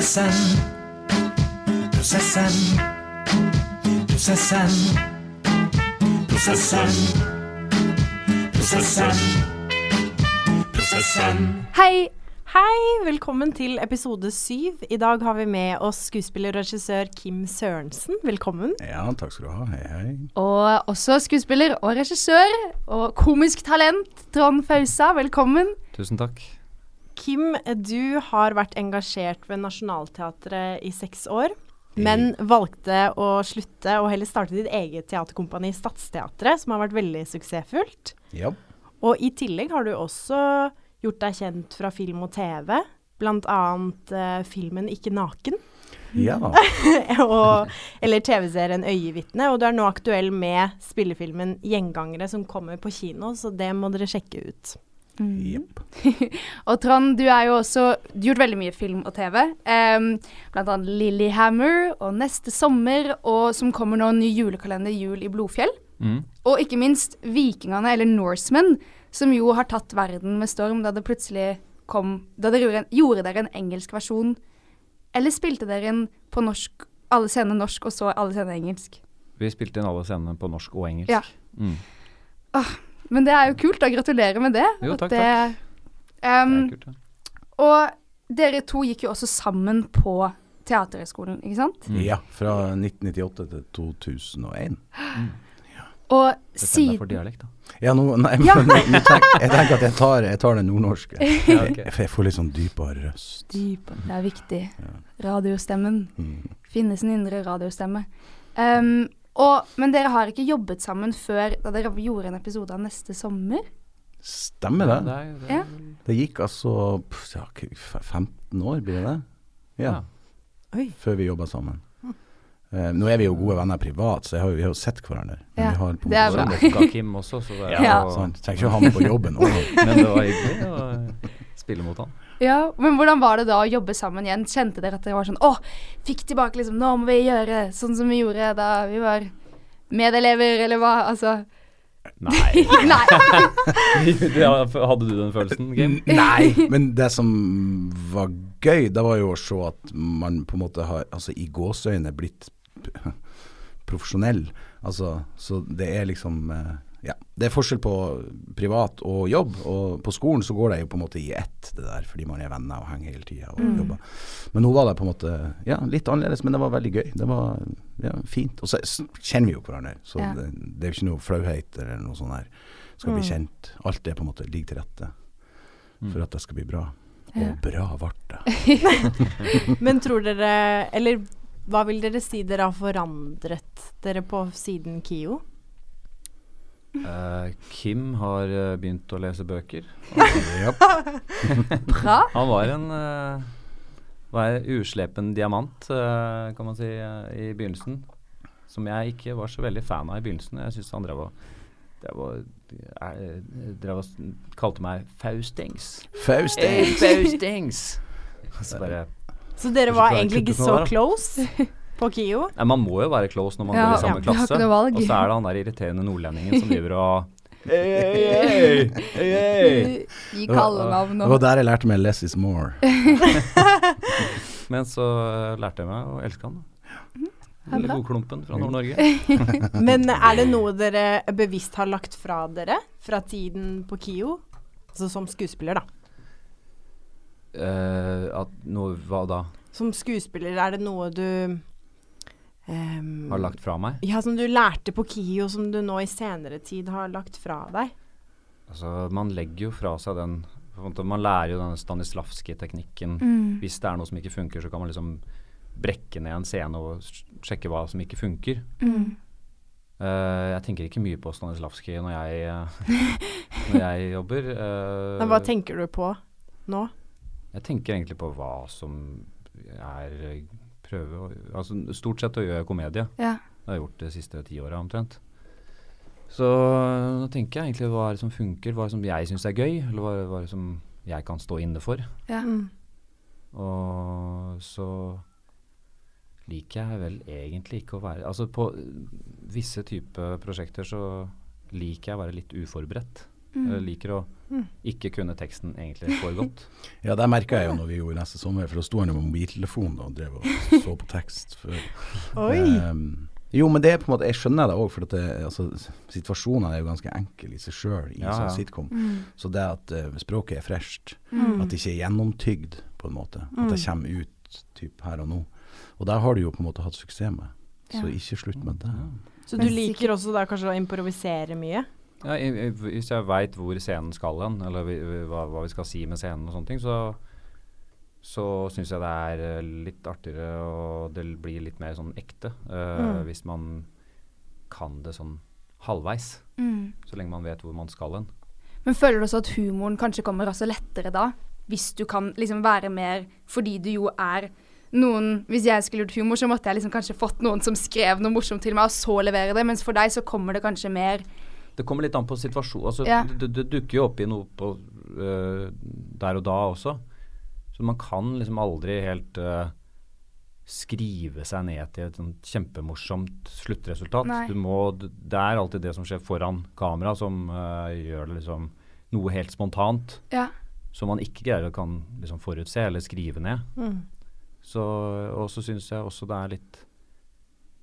Prosessen. Prosessen. Prosessen. Prosessen. Prosessen. Prosessen. Hei! Hei! Velkommen til episode syv. I dag har vi med oss skuespiller og regissør Kim Sørensen. Velkommen. Ja, takk skal du ha. Hei, hei. Og også skuespiller og regissør og komisk talent Trond Fausa. Velkommen. Tusen takk. Kim, du har vært engasjert ved Nationaltheatret i seks år. Men valgte å slutte og heller starte ditt eget teaterkompani, Stadsteatret, som har vært veldig suksessfullt. Ja. Og i tillegg har du også gjort deg kjent fra film og TV. Blant annet eh, filmen 'Ikke naken'. ja. og, eller TV-serien 'Øyevitne'. Og du er nå aktuell med spillefilmen 'Gjengangere', som kommer på kino, så det må dere sjekke ut. Jepp. Og Trond, du har jo også gjort veldig mye film og TV. Um, blant annet Lillyhammer og Neste sommer, og som kommer nå ny julekalender, Jul i Blodfjell. Mm. Og ikke minst Vikingene, eller Norsemen, som jo har tatt verden med storm da det plutselig kom Da dere gjorde, dere en engelsk versjon. Eller spilte dere en på norsk, alle scenene norsk, og så alle scenene engelsk? Vi spilte inn alle scenene på norsk og engelsk. Ja. Mm. Men det er jo kult, da. Gratulerer med det. Jo, At takk, det, Det Um, er kult, ja. Og dere to gikk jo også sammen på Teaterhøgskolen, ikke sant? Mm. ja. Fra 1998 til 2001. Og Bestem deg siden for dialekt, da. Ja, nå, nei, men Ja. nå tenk, jeg tenker at jeg tar, jeg tar den nordnorske. Ja, okay. Jeg, jeg får litt sånn dypere røst. Dypere, det er viktig. Radiostemmen. Mm. Finnes en indre radiostemme. Um, og, men dere har ikke jobbet sammen før da dere gjorde en episode av Neste sommer? Stemmer det? Det det Ja. Det gikk altså pff, ja, 15 år, blir det det? Ja, Ja. Oi. før vi jobba sammen. Uh, nå er vi jo gode venner privat, så jeg har, vi har jo sett hverandre. Ja, vi har på det er bra. Kim også, så det er Ja. jo sånn, Trenger ikke å ha med på jobben. også. Men det var hyggelig å spille mot han. Ja, Men hvordan var det da å jobbe sammen igjen? Kjente dere at dere var sånn Å, fikk tilbake liksom Nå må vi gjøre sånn som vi gjorde da vi var medelever, eller hva? Altså Nei. Nei. Hadde du den følelsen, Kim? Nei, men det som var gøy, det var jo å se at man på en måte har, altså i gåseøyne, blitt profesjonell. Altså, så det er liksom eh, Ja. Det er forskjell på privat og jobb, og på skolen så går det jo på en måte i ett, det der, fordi man er venner og henger hele tida og jobber. Men nå var det på en måte ja, litt annerledes, men det var veldig gøy. Det var ja, fint. Og så kjenner vi jo hverandre, så Ja. det, det er jo ikke noe flauhet eller noe sånt her. Skal bli kjent. Alt det på en måte ligger til rette for at det skal bli bra. Ja. Og bra ble det. Men tror dere Eller hva vil dere si dere har forandret dere på siden KIO? Eh, Kim har uh, begynt å lese bøker. Bra. Han var en uh, var uslepen diamant, kan man si, i begynnelsen. Som jeg ikke var så veldig fan av i begynnelsen. Jeg syns han drev og drev og, kalte meg Faustings. Hey, Faustings! Så bare Så dere var egentlig ikke så close på KIO? Nei, Man må jo være close når man Ja, går i samme klasse. Og så er det han der irriterende nordlendingen som driver og Hey, hey, hey. Gi kallenavn Det og var der jeg lærte meg 'less is more'. Men så eh, lærte jeg meg å elske han. Lille godklumpen fra Nord-Norge. Men er det noe dere bevisst har lagt fra dere fra tiden på KIO? Altså som skuespiller, da. Uh, at noe Hva da? Som skuespiller, er det noe du ehm, Har lagt fra meg? Ja, som du lærte på KIO, som du nå i senere tid har lagt fra deg? Altså, man legger jo fra seg den Man lærer jo denne Stanislavskij-teknikken. Mm. Hvis det er noe som ikke funker, så kan man liksom brekke ned en scene og sjekke hva som ikke funker. Mm. Uh, jeg tenker ikke mye på Stanislavskij når eh, når jeg jobber. Uh, hva tenker du på nå? Jeg tenker egentlig på hva som er prøve å Altså stort sett å gjøre komedie. Ja. Det har jeg gjort de siste ti åra omtrent. Så nå tenker jeg egentlig hva er det som funker, hva er det som jeg syns er gøy, eller hva, hva er det som jeg kan stå inne for. ja. Mm. Og så liker jeg vel egentlig ikke å være Altså på visse typer prosjekter så liker jeg å være litt uforberedt. Jeg liker å ikke kunne teksten egentlig for godt. Ja, det merka jeg jo når vi gjorde neste sommer, for da sto han jo med mobiltelefonen og drev og så på tekst. For, Oi. Ehm, jo, men det er på en måte Jeg skjønner det òg, for at det, altså, situasjonen er jo ganske enkel i seg sjøl i Ja, sånn sitcom. Mm. Så det at uh, språket er fresht, Mm. at det ikke er gjennomtygd, på en måte. At det kommer ut typ her og nå. Og der har du jo på en måte hatt suksess med. Så Ja. ikke slutt med det. Så du liker også da kanskje å improvisere mye? Ja, i, i, hvis jeg veit hvor scenen skal hen, eller vi, hva, hva vi skal si med scenen og sånne ting, så, så syns jeg det er eh, litt artigere og det blir litt mer sånn ekte. Uh, Mm. Hvis man kan det sånn halvveis. Mm. Så lenge man vet hvor man skal hen. Men føler du også at humoren kanskje kommer også lettere da? Hvis du kan liksom være mer Fordi du jo er noen Hvis jeg skulle gjort humor, så måtte jeg liksom kanskje fått noen som skrev noe morsomt til meg, og så levere det. Mens for deg så kommer det kanskje mer Det kommer litt an på situasjonen. Altså, Ja. det, det dukker jo opp i noe på, uh, der og da også. Så man kan liksom aldri helt uh, skrive seg ned til et kjempemorsomt sluttresultat. Du må, det er alltid det som skjer foran kamera som uh, gjør det liksom noe helt spontant. Ja. Som man ikke greier kan liksom forutse eller skrive ned. Mm. Så, og så syns jeg også det er litt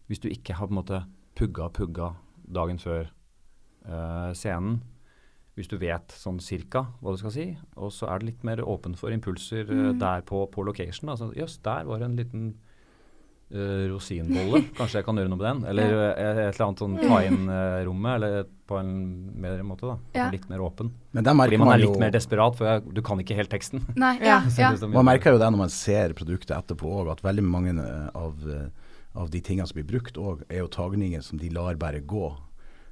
Hvis du ikke har på en måte pugga pugga dagen før eh, scenen, hvis du vet sånn cirka hva du skal si, og så er det litt mer åpen for impulser eh, Mm. der på, på location. Altså jøss, der var det en liten uh, rosinbolle. Kanskje jeg kan gjøre noe med den? Eller ja. et eller annet sånn ta inn-rommet, eller på en bedre måte, da. Ja. Litt mer åpen. Men der Fordi merker man man er jo litt mer desperat, for jeg, du kan ikke helt teksten. Nei. Ja. Man merker jo det når man ser produktet etterpå òg, at veldig mange av, av de tingene som blir brukt òg, er jo tagninger som de lar bare gå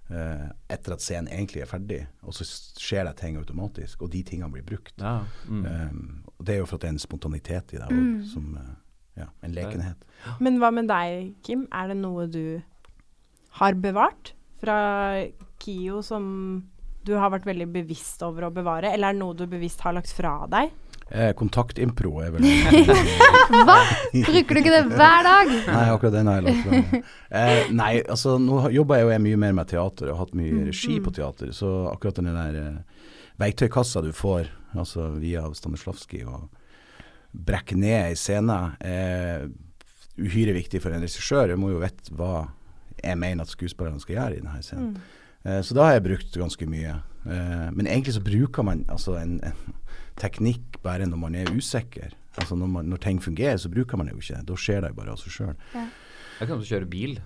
etter at scenen egentlig er ferdig. Og så skjer det ting automatisk, og de tingene blir brukt. Ja. Mm. Um, og det er jo for at det er en spontanitet i det Mm. som eh, ja, en lekenhet. Men hva med deg, Kim? Er det noe du har bevart fra KIO som du har vært veldig bevisst over å bevare, eller er det noe du bevisst har lagt fra deg? Eh, kontaktimpro er vel Hva? Bruker du ikke det hver dag? Nei, akkurat den har jeg lagt fra meg. Eh, nei, altså nå jobber jeg jo mye mer med teater og har hatt mye regi på teater, så akkurat den der eh, verktøykassa du får altså via Stanislavskij og brekke ned ei scene, er uhyre viktig for en regissør. Du må jo vite hva jeg mener at skuespillerne skal gjøre i denne scenen. Eh, så da har jeg brukt ganske mye. Eh, men egentlig så bruker man altså en, en teknikk bare når man er usikker. Altså når, man, når ting fungerer, så bruker man det jo ikke. Da skjer det jo bare av seg sjøl. Jeg kan også kjøre bil.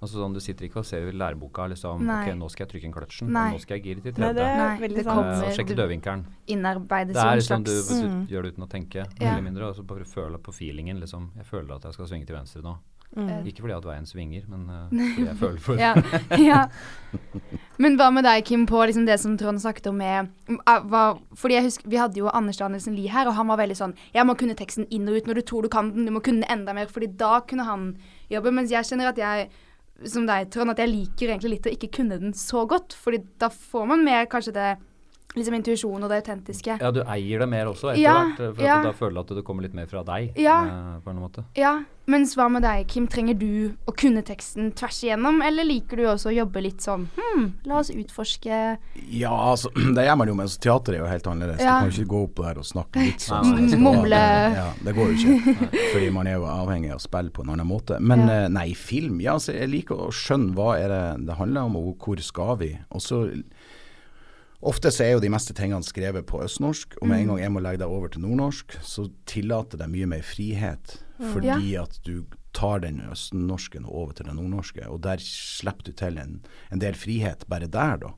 Altså sånn, Du sitter ikke og ser i læreboka liksom, Nei. ok, nå skal jeg trykke inn kløtsjen, Nei. nå skal jeg gire til Nei, det tredje. er Nei, veldig det kommer- Eh, og sjekke du- dødvinkelen. Innarbeides Det er liksom du, slags du Mm. gjør det uten å tenke, Ja. mindre. Og så bare føle på feelingen. liksom. Jeg føler at jeg skal svinge til venstre nå. Mm. Ikke fordi at veien svinger, men uh, fordi jeg føler for det. ja, ja. Men hva med deg, Kim, på liksom det som Trond snakket om med om, ah, hva, Fordi jeg husker, Vi hadde jo Anders Danielsen Lie her, og han var veldig sånn Jeg må kunne teksten inn og ut når du tror du kan den, du må kunne enda mer, fordi da kunne han jobbe. Mens jeg kjenner at jeg, som deg, Trond, at jeg liker egentlig litt å ikke kunne den så godt, fordi da får man mer kanskje det liksom intuisjon og det autentiske. Ja, du eier det mer også etter Ja, hvert. For ja. at da føler du at det kommer litt mer fra deg. Ja. eh, på en måte. Ja, mens hva med deg, Kim? Trenger du å kunne teksten tvers igjennom, eller liker du også å jobbe litt sånn Hm, la oss utforske Ja, altså, det gjør man jo, men teater er jo helt annerledes. Ja. Du kan jo ikke gå opp der og snakke litt sånn. Nei, som mumle. Ja, det går jo ikke. Fordi man er jo avhengig av å spille på en annen måte. Men Ja. eh, nei, film Ja, altså, jeg liker å skjønne hva er det det handler om, og hvor skal vi. Og så Ofte så er jo de meste tingene skrevet på østnorsk, og med en gang jeg må legge det over til nordnorsk, så tillater det mye mer frihet. Fordi at du tar den østnorsken over til den nordnorske, og der slipper du til en, en del frihet bare der, da.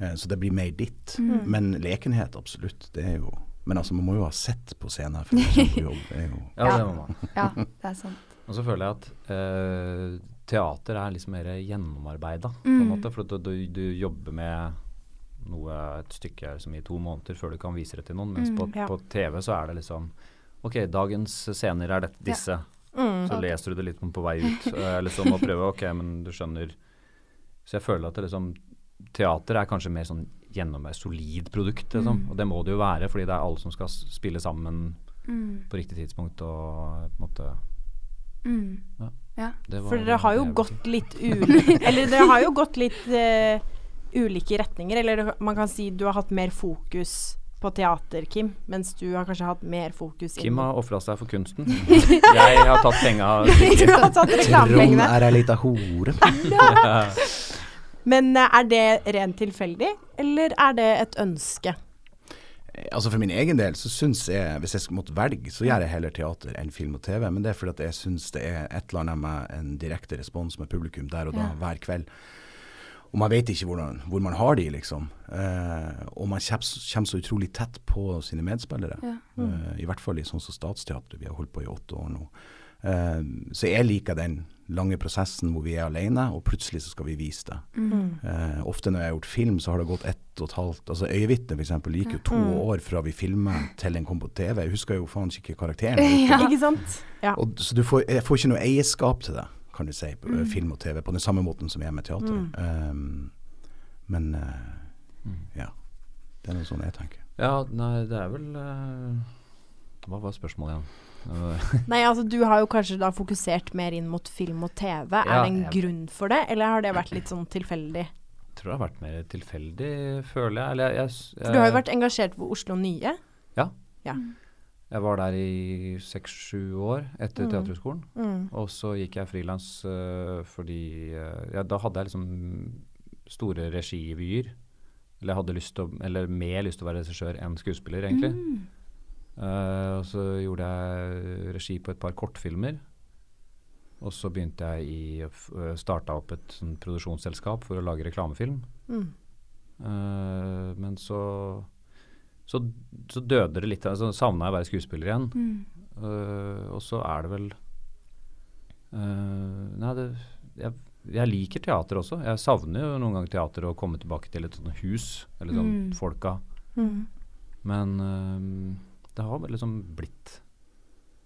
Eh, så det blir mer ditt. Men lekenhet, absolutt. Det er jo Men altså, man må jo ha sett på scenen før man kommer på jobb. Det er jo Ja, Ja. det må man. Ja, det er sant. Og så føler jeg at eh, teater er liksom mer gjennomarbeida, på en Mm. måte. For du, du, du jobber med noe, et stykke som i to måneder før du kan vise det til noen. Mens Mm, på, ja. på TV så er det liksom Ok, dagens scener er dette, disse. Mm. Så leser du det litt på vei ut. eh, liksom og prøver, ok, men du skjønner Så jeg føler at det liksom Teater er kanskje mer sånn gjennom et solid produkt, liksom. Mm. Og det må det jo være, fordi det er alle som skal spille sammen Mm. på riktig tidspunkt og på en måte Mm. Ja. Ja. For dere har jo gått litt ulikt Eller dere har jo gått litt eh, ulike retninger? Eller man kan si du har hatt mer fokus på teater, Kim, mens du har kanskje hatt mer fokus Kim har ofra seg for kunsten. Jeg har tatt penga Du har tatt Trond er ei lita hore. Men eh, er det rent tilfeldig, eller er det et ønske? Altså For min egen del så syns jeg, hvis jeg måtte velge, så gjør jeg heller teater enn film og TV. Men det er fordi at jeg syns det er et eller annet med en direkte respons med publikum der og da, Ja. hver kveld. Og man vet ikke hvordan, hvor man har de, liksom. Eh, og man kommer, kommer så utrolig tett på sine medspillere. Ja. Eh, I hvert fall i sånn som Statsteatret, vi har holdt på i åtte år nå. Eh, så jeg liker den lange prosessen hvor vi er alene, og plutselig så skal vi vise det. Mm. Eh, ofte når jeg har gjort film, så har det gått ett og et halvt Altså Øyevitne f.eks. Det gikk jo to Mm. år fra vi filma til den kom på TV. Jeg husker jo faen ikke karakteren. Ja. Ikke sant? Ja. Og, så du får, jeg får ikke noe eierskap til det, kan du si, Mm. eh, film og TV, på den samme måten som jeg er med teater. Mm. Um, men uh, Mm. ja. Det er noe sånn jeg tenker. Ja, nei, det er vel uh, Hva var spørsmålet igjen? Nei, altså du har jo kanskje da fokusert mer inn mot film og TV. Ja, er det en jeg- grunn for det, eller har det vært litt sånn tilfeldig? Jeg tror det har vært mer tilfeldig, føler jeg. Eller jeg, jeg, For du har jo vært engasjert på Oslo Nye. Jeg var der i seks-sju år etter Mm. Teaterhøgskolen. Mm. Og så gikk jeg frilans uh, fordi uh, ja, Da hadde jeg liksom store regivyer. Eller jeg hadde lyst til å, eller mer lyst til å være regissør enn skuespiller, egentlig. Mm. Uh, og så gjorde jeg regi på et par kortfilmer. Og så begynte jeg i Starta opp et sånn produksjonsselskap for å lage reklamefilm. Mm. Men så, så så døde det litt. Så savna jeg å være skuespiller igjen. Mm. Uh, og så er det vel uh, Nei, det, jeg, jeg liker teater også. Jeg savner jo noen ganger teater og komme tilbake til et sånt hus, eller sånn Mm. folka. Mm. Men uh, det har vel liksom blitt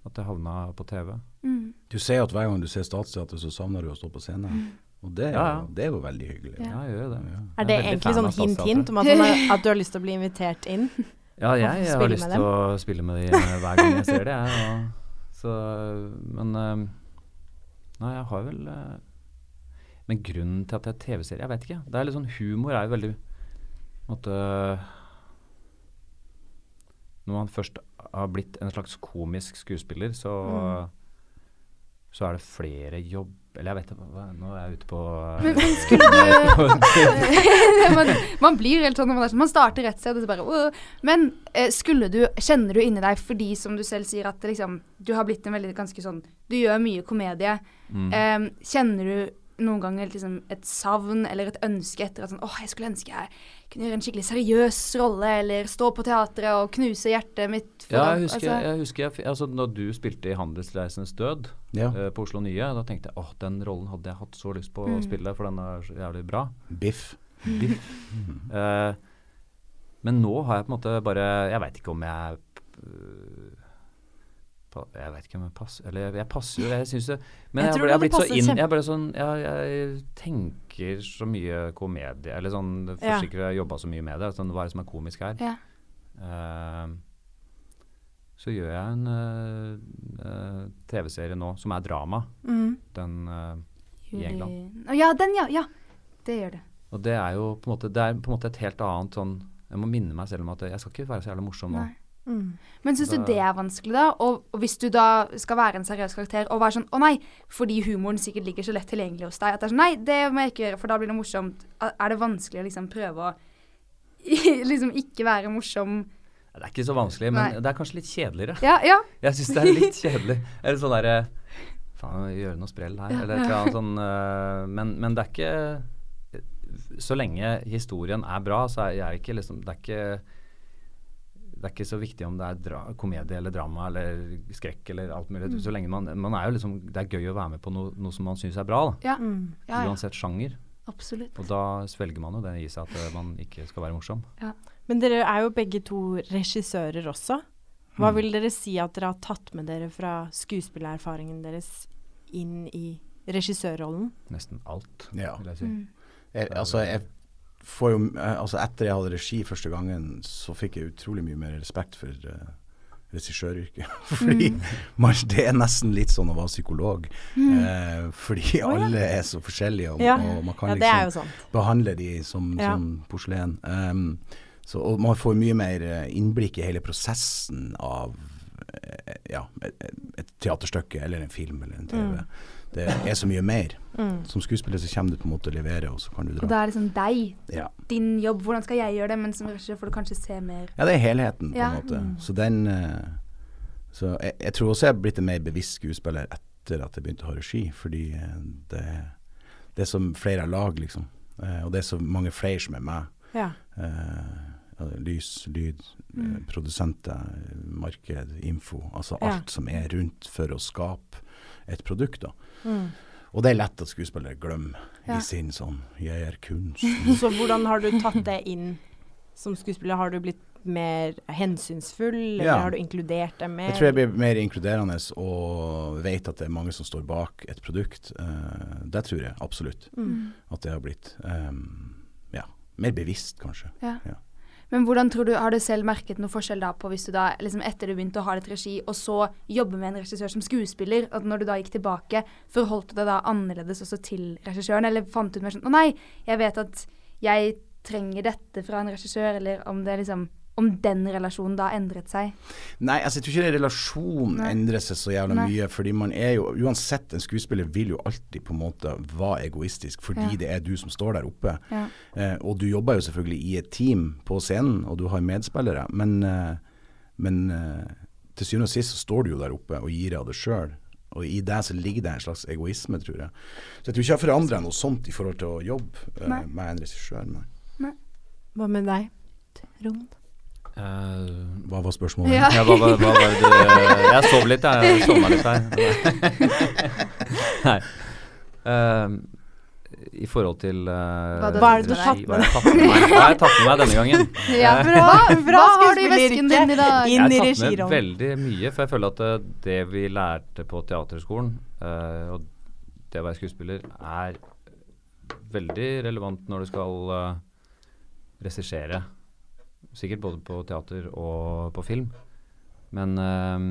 at jeg havna på TV. Mm. Du sier at hver gang du ser Statsteatret, så savner du å stå på scenen. Og det er, Ja, ja. jo, det er jo veldig hyggelig. Ja. Ja, jeg gjør det. Ja. Er det er egentlig sånn hint-hint om at, man at du har lyst til å bli invitert inn? Ja, jeg, jeg har lyst til å spille med de eh, hver gang jeg ser det, jeg. Så, men eh, Nei, jeg har vel eh, Men grunnen til at det er TV-serie, jeg vet ikke. Det er litt sånn Humor er jo veldig på en måte, Når man først har blitt en slags komisk skuespiller, så Mm. Så er det flere jobb... Eller jeg vet ikke, nå er jeg ute på Men, men skulle du man, man blir helt sånn når man er sånn Man starter rett sted, og så bare «Åh». Men eh, skulle du Kjenner du inni deg fordi, som du selv sier, at liksom Du har blitt en veldig ganske sånn Du gjør mye komedie. Mm. Eh, kjenner du noen ganger liksom et savn eller et ønske etter at sånn Åh, jeg skulle ønske jeg kunne gjøre en skikkelig seriøs rolle, eller stå på teatret og knuse hjertet mitt Ja, jeg husker, altså, jeg husker jeg, altså, Når du spilte i 'Handelsreisens død' Ja. uh, på Oslo Nye, da tenkte jeg åh, den rollen hadde jeg hatt så lyst på å Mm. spille, for den er så jævlig bra. Biff. Biff. uh, men nå har jeg på en måte bare Jeg veit ikke om jeg pa, Jeg vet ikke om jeg passer Eller jeg, jeg passer jo, jeg syns det Men Jeg jeg, jeg, jeg, blitt så inn Jeg bare sånn jeg, jeg tenker så mye komedie Eller sånn. Forsikrer jeg har jobba så mye med det. Sånn, hva er det som er komisk her? Ja. Uh, så gjør jeg en uh, uh, TV-serie nå som er drama. Mm. Den eh, i England. Ja, den, ja. Ja. Det gjør det. Og det er jo på en måte Det på en måte et helt annet sånn Jeg må minne meg selv om at jeg skal ikke være så jævla morsom nå. Nei. Mm. Men syns du det er vanskelig, da? Og, og hvis du da skal være en seriøs karakter og være sånn Å nei, fordi humoren sikkert ligger så lett tilgjengelig hos deg. At det er sånn Nei, det må jeg ikke gjøre, for da blir det morsomt. Er det vanskelig å liksom prøve å liksom ikke være morsom? Det er ikke så vanskelig, men Nei. det er kanskje litt kjedeligere. Ja, ja. Jeg syns det er litt kjedelig. Eller sånn derre Faen, gjøre noe sprell her, Ja, eller et eller annet sånn eh, men, men det er ikke Så lenge historien er bra, så er jeg ikke liksom Det er ikke det er ikke så viktig om det er dra komedie eller drama eller skrekk eller alt mulig. Så lenge man, man er jo liksom Det er gøy å være med på noe, noe som man syns er bra, da. Ja, Mm. ja, ja. Uansett sjanger. Absolutt. Og da svelger man jo det i seg at eh, man ikke skal være morsom. Men dere er jo begge to regissører også. Hva vil dere si at dere har tatt med dere fra skuespillererfaringen deres inn i regissørrollen? Nesten alt, Ja. vil jeg si. Mm. Jeg, altså, jeg får jo eh, Altså, etter jeg hadde regi første gangen, så fikk jeg utrolig mye mer respekt for, uh, regissøryrket. Fordi man, det er nesten litt sånn å være psykolog. Eh, fordi oh, ja. alle er så forskjellige, og, Ja. og man kan Ja, liksom behandle de som, som porselen. Um, så, og man får mye mer eh, innblikk i hele prosessen av eh, ja, et, et teaterstykke eller en film eller en TV. Mm. Det er så mye mer. Som skuespiller så kommer du på en måte å levere, og så kan du Og dra. er det liksom deg, Ja. din jobb, hvordan skal jeg gjøre det? Men som regissør får du kanskje se mer. Ja, det er helheten, på Ja. en måte. Så den eh, Så jeg, jeg tror også jeg er blitt en mer bevisst skuespiller etter at jeg begynte å ha regi, fordi eh, det, det er så flere lag, liksom. Eh, og det er så mange flere som er med. Ja. Uh, lys, lyd, mm. produsenter, marked, info. Altså Ja. alt som er rundt for å skape et produkt, da. Mm. Og det er lett at skuespillere glemmer Ja. i sin sånn 'jeg er kunst'. Så hvordan har du tatt det inn som skuespiller? Har du blitt mer hensynsfull, eller Ja. har du inkludert det mer? Jeg tror jeg blir mer inkluderende og vet at det er mange som står bak et produkt. Uh, det tror jeg absolutt Mm. at det har blitt. Um, ja, mer bevisst, kanskje. Ja. Ja. Men hvordan tror du, har du selv merket noe forskjell da på hvis du da, liksom etter du begynte å ha litt regi, og så jobbe med en regissør som skuespiller, at når du da gikk tilbake, forholdt du deg da annerledes også til regissøren, eller fant du ut mer sånn, å nei, jeg vet at jeg trenger dette fra en regissør, eller om det liksom, om den relasjonen da endret seg? Nei, altså jeg tror ikke relasjonen endrer seg så jævla Nei. mye. Fordi man er jo Uansett, en skuespiller vil jo alltid på en måte være egoistisk, fordi Ja. det er du som står der oppe. Ja. Eh, og du jobber jo selvfølgelig i et team på scenen, og du har medspillere. Men, eh, men eh, til syvende og sist så står du jo der oppe og gir av det sjøl. Og i det så ligger det en slags egoisme, tror jeg. Så jeg tror ikke jeg har forandra noe sånt i forhold til å jobbe eh, med en regissør. Nei. Hva med deg, Trond? Eh, Hva var spørsmålet? Ja. ja, hva, hva, hva var det du Jeg sov litt, jeg. Jeg sovna litt her. Nei. Eh, I forhold til uh, Hva Hva er det du har tatt med deg? Hva har jeg tatt med meg denne gangen? Ja, Eh, bra, Bra hva har du i vesken din i dag? Inn jeg har tatt med veldig mye, for jeg føler at det, det vi lærte på teaterskolen, uh, og det å være skuespiller, er veldig relevant når du skal uh, regissere. Sikkert både på teater og på film. Men uh,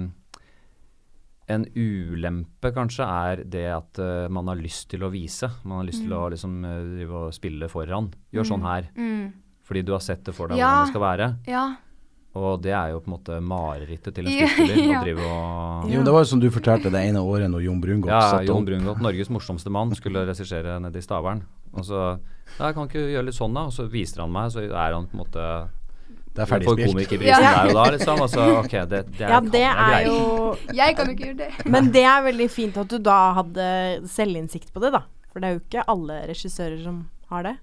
en ulempe kanskje er det at uh, man har lyst til å vise. Man har lyst til å liksom eh, drive og spille foran. Gjør sånn her. Mm. Fordi du har sett det for deg Ja. hvordan det skal være. Ja. Og det er jo på en måte marerittet til en skuespiller. ja. Å drive og Jo, det var jo som du fortalte det ene året når Jon Brungot Ja, satte Jon opp. Brungot, Norges morsomste mann, skulle regissere nede i Stavern. Og så Ja, kan ikke gjøre litt sånn, da? Og så viser han meg, så er han på en måte Det er ferdigspilt. For komikerprisen Ja. der og da, liksom. Altså, ok, det, det er, Ja, det er jo Jeg kan jo ikke gjøre det. Men det er veldig fint at du da hadde selvinnsikt på det, da. For det er jo ikke alle regissører som har det.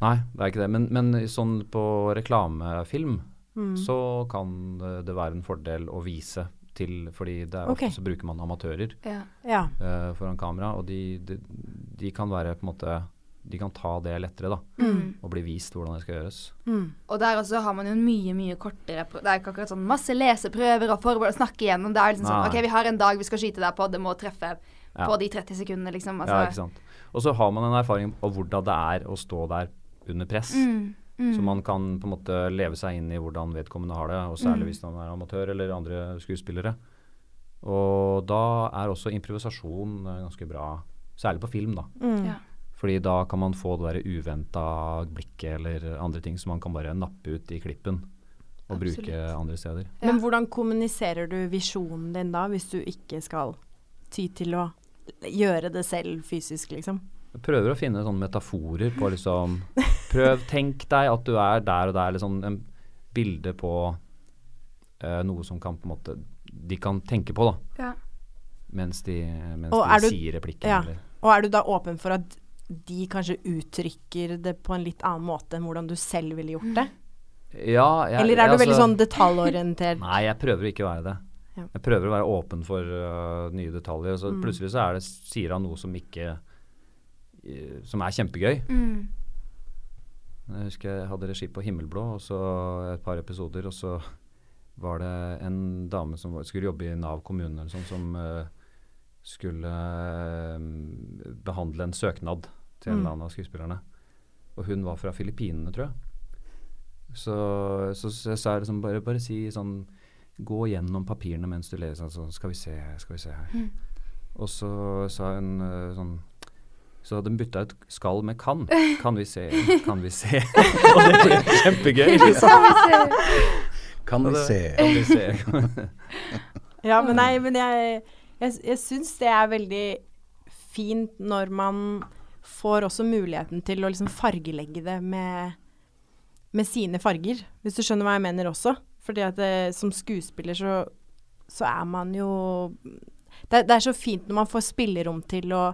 Nei, det er ikke det. Men, men sånn på reklamefilm Mm. så kan det, være en fordel å vise til Fordi det er ofte så bruker man amatører Ja. Ja. eh, foran kamera, og de, de, de kan være på en måte De kan ta det lettere, da. Mm. Og bli vist hvordan det skal gjøres. Mm. Og der også har man jo en mye, mye kortere Det er ikke akkurat sånn masse leseprøver og forbered å snakke igjennom. Det er liksom sånn OK, vi har en dag vi skal skyte deg på, det må treffe Ja. på de 30 sekundene, liksom. ja, Altså, ikke sant. Og så har man en erfaring av hvordan det er å stå der under press. Mm, mm. Så man kan på en måte leve seg inn i hvordan vedkommende har det, og særlig Mm. hvis man er amatør eller andre skuespillere. Og da er også improvisasjon eh, ganske bra, særlig på film, da. Mm. Ja. Fordi da kan man få det der uventa blikket eller andre ting som man kan bare nappe ut i klippen og Absolutt. bruke andre steder. Ja. Men hvordan kommuniserer du visjonen din da, hvis du ikke skal ty til å gjøre det selv fysisk, liksom? Jeg prøver å finne sånne metaforer på liksom Prøv, tenk deg at du er der og der, eller sånn en bilde på uh, noe som kan på en måte De kan tenke på, da. Ja. Mens de, mens de er sier replikken. Ja. Eller. Og er du da åpen for at de kanskje uttrykker det på en litt annen måte enn hvordan du selv ville gjort det? Ja, jeg, Eller er du altså, veldig sånn detaljorientert? Nei, jeg prøver ikke å være det. Ja. Jeg prøver å være åpen for uh, nye detaljer. Så Mm. plutselig så er det, sier han noe som ikke øh, Som er kjempegøy. Mm. Jeg husker jeg hadde regi på Himmelblå og så et par episoder, og så var det en dame som skulle jobbe i Nav kommune eller sånn, som uh, skulle behandle en søknad til en eller annen av skuespillerne. Og hun var fra Filippinene, tror jeg. Så, så, så jeg sa liksom bare, bare si sånn gå gjennom papirene mens du leser. sånn, skal vi se, skal vi se her. Mm. Og så sa hun eh, sånn Så hadde hun bytta ut skal med kan. Kan vi se, kan vi se. og det ble kjempegøy. Liksom. Kan vi se Kan vi se. Ja, men nei, men jeg, jeg, jeg syns det er veldig fint når man får også muligheten til å liksom fargelegge det med, med sine farger, hvis du skjønner hva jeg mener også. Fordi at det, som skuespiller så, så er man jo det, det er så fint når man får spillerom til å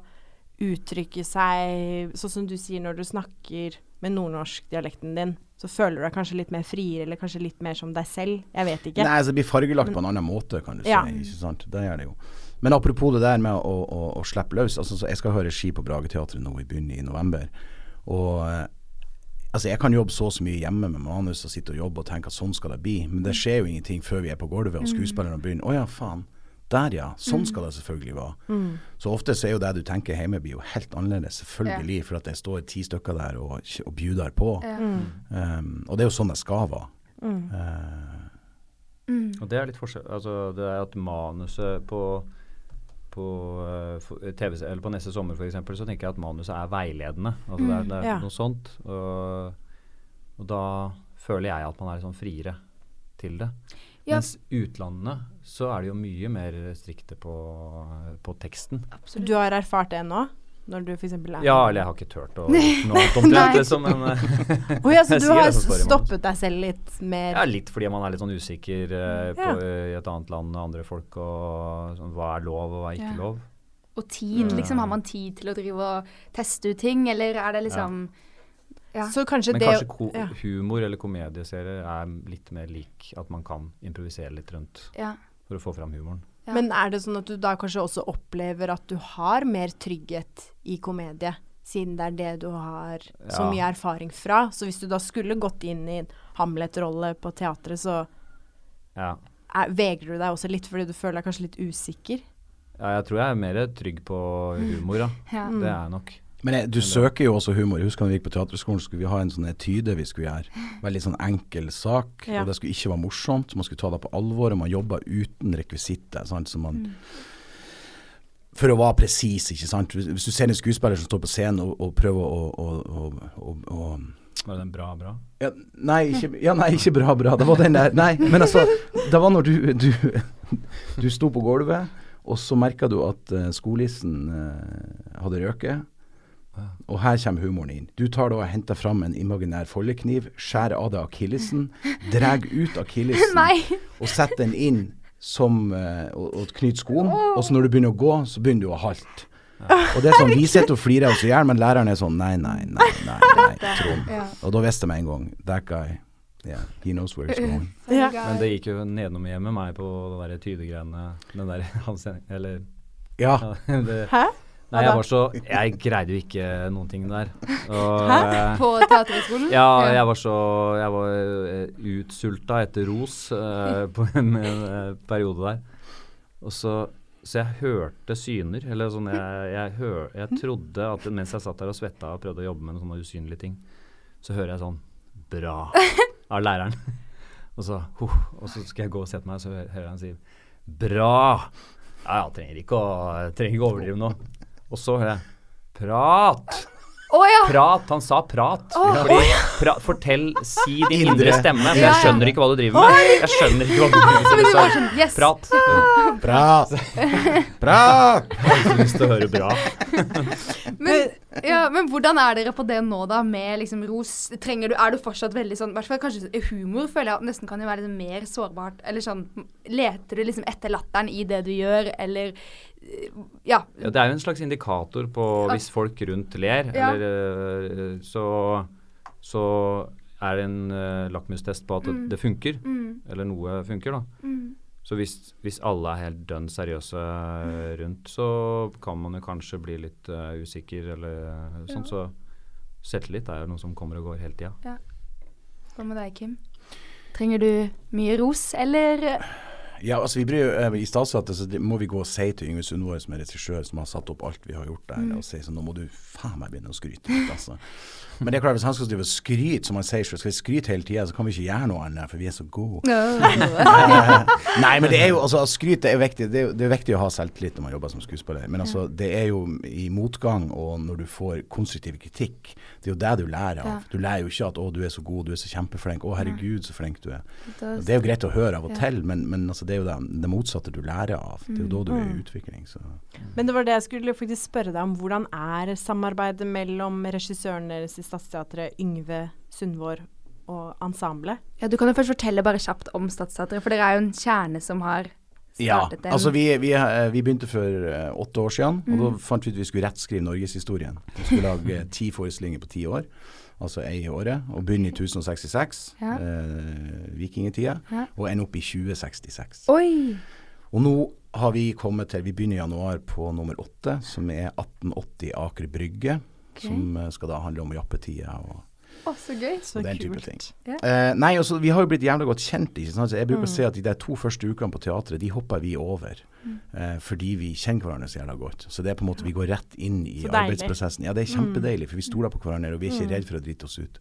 uttrykke seg sånn som du sier når du snakker med nordnorsk-dialekten din. Så føler du deg kanskje litt mer friere, eller kanskje litt mer som deg selv. Jeg vet ikke. Nei, så det blir fargelagt på en annen måte, kan du Ja. si. Ikke sant? Det gjør det jo. Men apropos det der med å, å, å slippe løs. Altså, så jeg skal høre ski på Brageteatret nå i begynnelsen i november. Og eh, altså, jeg kan jobbe så og så mye hjemme med manus og sitte og jobbe og tenke at sånn skal det bli. Men det skjer jo ingenting før vi er på gulvet og skuespillerne begynner. Å ja, faen. Der ja. Sånn skal det selvfølgelig være. Så ofte så er jo det du tenker hjemme blir jo helt annerledes, selvfølgelig. For at det står ti stykker der og, og bjuder på. Ja. Um, og det er jo sånn det skal være. Mm. Uh, Mm. Og det er litt forskjell Altså det er at manuset på på, eh, TV, eller på neste sommer f.eks. så tenker jeg at manuset er veiledende. Altså det er, det er Ja. noe sånt. Og, og da føler jeg at man er sånn friere til det. Ja. Mens utlandene så er de jo mye mer strikte på, på teksten. Absolutt. du har erfart det nå? Når du f.eks. er Ja, eller jeg har ikke turt å gjøre noe annet omtrent. Liksom, men Å ja, så du har det stoppet deg selv litt mer Ja, litt fordi man er litt sånn usikker uh, på, uh, i et annet land med andre folk, og sånn, hva er lov, og hva er ikke Ja. lov. Og tid, liksom. Har man tid til å drive og teste ut ting, eller er det liksom Ja. Så kanskje Men det kanskje ko ja. humor eller komedieserier er litt mer lik at man kan improvisere litt rundt ja. for å få fram humoren. Ja. Men er det sånn at du da kanskje også opplever at du har mer trygghet i komedie, siden det er det du har så Ja. mye erfaring fra? Så hvis du da skulle gått inn i en Hamlet-rolle på teatret, så Ja. er, vegrer du deg også litt fordi du føler deg kanskje litt usikker? ja, jeg tror jeg er mer trygg på humor, da. ja. Mm. Det er jeg nok. Men jeg, du søker jo også humor. Jeg husker da vi gikk på teaterskolen, skulle vi ha en sånn etyde vi skulle gjøre. Veldig sånn enkel sak. Ja. Og det skulle ikke være morsomt. Man skulle ta det på alvor, og man jobba uten rekvisitter. Sant? Så man For å være presis, ikke sant. Hvis, du ser en skuespiller som står på scenen og, og prøver å, å, å, å, å Var den bra, bra? ja, nei, ikke, ja, nei, ikke bra, bra. Det var den der Nei, men altså Det var når du Du, du sto på gulvet, og så merka du at uh, skolissen eh, hadde røket. Og her kommer humoren inn. Du tar da og henter fram en imaginær foldekniv, skjærer av deg akillesen, drar ut akillesen og setter den inn som eh, og, og knyter skoen. Og så når du begynner å gå, så begynner du å halte. Og det er sånn, Vi sitter og flirer oss i hjel, men læreren er sånn Nei, nei, nei, nei, nei Trond. Ja. Og da visste jeg med en gang That guy, yeah, he knows where he's going. Ja. Men det gikk jo nedenom hjem med meg på det der tydegreiene. Den der hans Eller Ja. ja, det, Hæ? Nei, jeg var så Jeg greide jo ikke noen ting der. Og, Hæ? eh, På Teaterhøgskolen? Ja, jeg var så Jeg var uh, utsulta etter ros uh, på en, en eh, periode der. Og så Så jeg hørte syner. Eller sånn jeg, jeg, hør, jeg trodde at mens jeg satt der og svetta og prøvde å jobbe med noen sånne usynlige ting, så hører jeg sånn Bra! av læreren. Og så, huh, og så skal jeg gå og sette meg, og så hører jeg han si Bra! Ja, jeg trenger ikke å, trenger ikke å overdrive nå. Og så hører jeg Prat! Oh, ja! Prat. Han sa prat. Fordi pra, Fortell, si din Indre. stemme. For jeg skjønner ikke hva du driver med. Jeg skjønner ikke hva du driver med. Men Så sånn Yes! prat. Prat. Prat. Jeg har lyst til å høre bra. Men, ja, men hvordan er dere på det nå, da, med liksom ros? Trenger du, er du fortsatt veldig sånn I hvert fall kanskje humor føler jeg at nesten kan jo være litt mer sårbart. Eller sånn Leter du liksom etter latteren i det du gjør, eller eh, Ja. Ja, det er jo en slags indikator på hvis folk rundt ler, Ja. eller øh, så, så er det en uh, lakmustest på at det, Mm. det funker. Mm, Eller noe funker, da. mm, Så hvis, hvis alle er helt dønn seriøse øh, rundt, så kan man jo kanskje bli litt uh, usikker eller øh, sånn. Så selvtillit er jo noe som kommer og går hele tida. Hva med deg, Kim? Trenger du mye ros, eller Ja, altså vi bryr, eh, I Statsteatret så må vi gå og si til Yngve Sundvår, som er regissør, som har satt opp alt vi har gjort der, og si sånn Nå må du faen meg begynne å skryte litt, altså. Men det er klart, hvis han skal drive og skryte, som han sier selv, skal vi skryte hele tida, så kan vi ikke gjøre noe annet, for vi er så gode. Nei, men det er jo altså skryt er viktig. Det er, jo- det er viktig å ha selvtillit når man jobber som skuespiller. Men altså, det er jo i motgang og når du får konstruktiv kritikk, det er jo det du lærer av. Du lærer jo ikke at 'å, du er så god, du er så kjempeflink', 'å, herregud, så flink du er'. Det er jo greit å høre av og til, men, men altså, det er jo det, det motsatte du lærer av. Det er jo da du er i utvikling. Så. Men det var det jeg skulle faktisk spørre deg om. Hvordan er samarbeidet mellom regissøren deres i Stadsteatret, Yngve Sundvår, og ensemblet? Ja, du kan jo først fortelle bare kjapt om Stadsteatret, for dere er jo en kjerne som har Ja, startet den. altså vi, vi, eh, vi begynte for eh, åtte år siden, og da fant vi ut vi skulle rettskrive norgeshistorien. Vi skulle lage eh, ti forestillinger på ti år, altså ei i året, og begynne i 1066, Ja. eh, vikingtida, Ja. og ende opp i 2066. Oi! Og nå har vi kommet til, vi begynner i januar på nummer åtte, som er 1880 Aker Brygge, som eh, skal da handle om jappetida og Å, så gøy. Så den type ting. Ja. Eh, nei, altså, vi har jo blitt jævlig godt kjent. Ikke sant? Så jeg bruker å si at de der to første ukene på teatret, de hopper vi over. Eh, fordi vi kjenner hverandre så jævla godt. Så det er på en måte, vi går rett inn i arbeidsprosessen. Ja, det er kjempedeilig, for vi stoler på hverandre, og vi er ikke redd for å drite oss ut.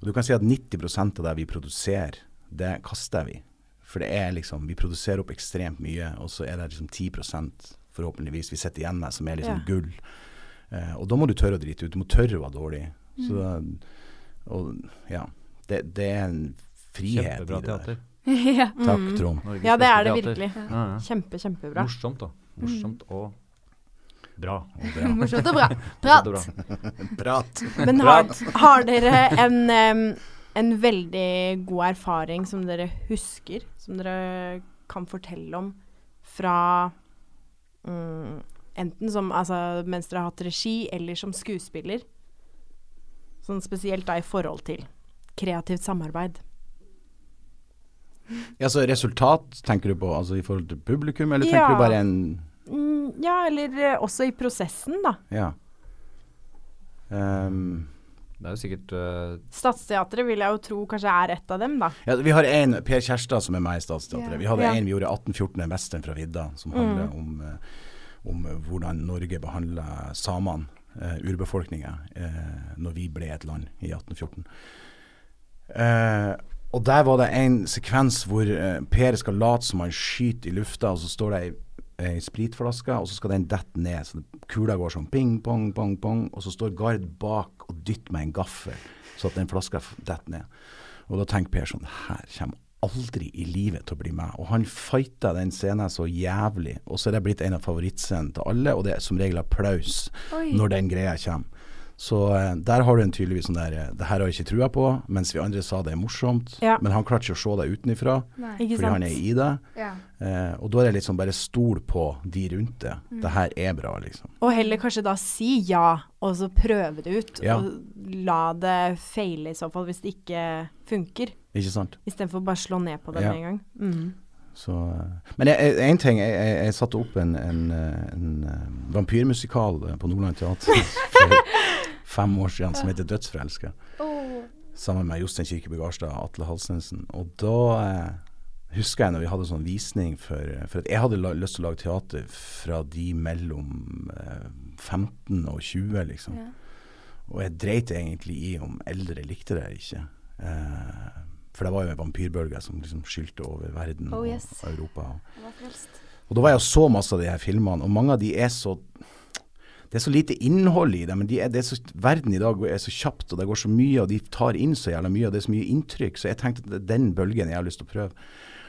Og du kan si at 90 av det vi produserer, det kaster vi. For det er liksom, vi produserer opp ekstremt mye, og så er det liksom 10% forhåpentligvis vi sitter igjen med, som er liksom yeah. gull. Eh, og da må du tørre å drite ut. Du må tørre å være dårlig. Så, og ja, det, det er en frihet Kjempebra i det der. teater. ja. Takk, Mm. Trond. Norges Ja, det er det virkelig. Ja, ja. Kjempe, kjempebra. Morsomt, da. Morsomt og bra. Og bra. Morsomt og bra. Prat. Prat. Men har, har dere en, um, en veldig god erfaring som dere husker, som dere kan fortelle om fra mm, Enten som altså, mens dere har hatt regi, eller som skuespiller? Sånn spesielt da i forhold til kreativt samarbeid. Ja, så resultat tenker du på altså i forhold til publikum, eller Ja. tenker du bare en Mm, ja, eller eh, også i prosessen, da. Ja. Um, Det er jo sikkert uh, Stadsteatret vil jeg jo tro kanskje er et av dem, da. ja, vi har en, Per Kjærstad, som er med i Statsteatret. Yeah. Vi hadde yeah. en vi gjorde 1814, en western fra vidda, som handler om, eh, om eh, hvordan Norge behandla samene, eh, urbefolkninga, eh, når vi ble et land i 1814. Eh, og der var det en sekvens hvor eh, Per skal late som han skyter i lufta, og så står det ei, ei spritflaske, og så skal den dette ned. Så kula går sånn ping, pong, pong, pong, og så står Gard bak og dytter med en gaffel, så at den flaska detter ned. Og da tenker Per sånn Her kommer aldri i livet til å bli med. Og han fighta den scenen så jævlig. Og så er det blitt en av favorittscenene til alle, og det er som regel applaus Oi. når den greia kommer. Så eh, der har du en tydeligvis sånn der eh, Det her har jeg ikke trua på, mens vi andre sa det er morsomt. Ja. Men han klarte ikke å se det utenifra, Nei. Fordi han er i det. Ja. Eh, og da er det litt sånn bare stol på de rundt det. Mm. Det her er bra, liksom. Og heller kanskje da si ja, og så prøve det ut. Ja. Og la det feile i så fall, hvis det ikke funker. Ikke sant? Istedenfor bare slå ned på det Ja. med en gang. Mm. Så, eh, men én ting, jeg, jeg, jeg satte opp en, en, eh, en eh, vampyrmusikal på Nordland Teater for fem år siden som heter 'Dødsforelska'. Oh. Sammen med Jostein Kirkeby Garstad og Atle Halsensen. Og da eh, husker jeg når vi hadde sånn visning for For jeg hadde lyst til å lage teater fra de mellom eh, 15 og 20, liksom. Ja. Og jeg dreit egentlig i om eldre likte det eller ikke. Eh, for det var jo en vampyrbølge som liksom skylte over verden Oh, yes. og Europa. Og da var jeg og så masse av de her filmene, og mange av de er så Det er så lite innhold i dem. Men de er, det er så, verden i dag er så kjapt, og det går så mye, og de tar inn så jævla mye, og det er så mye inntrykk. Så jeg tenkte at den bølgen jeg har lyst til å prøve.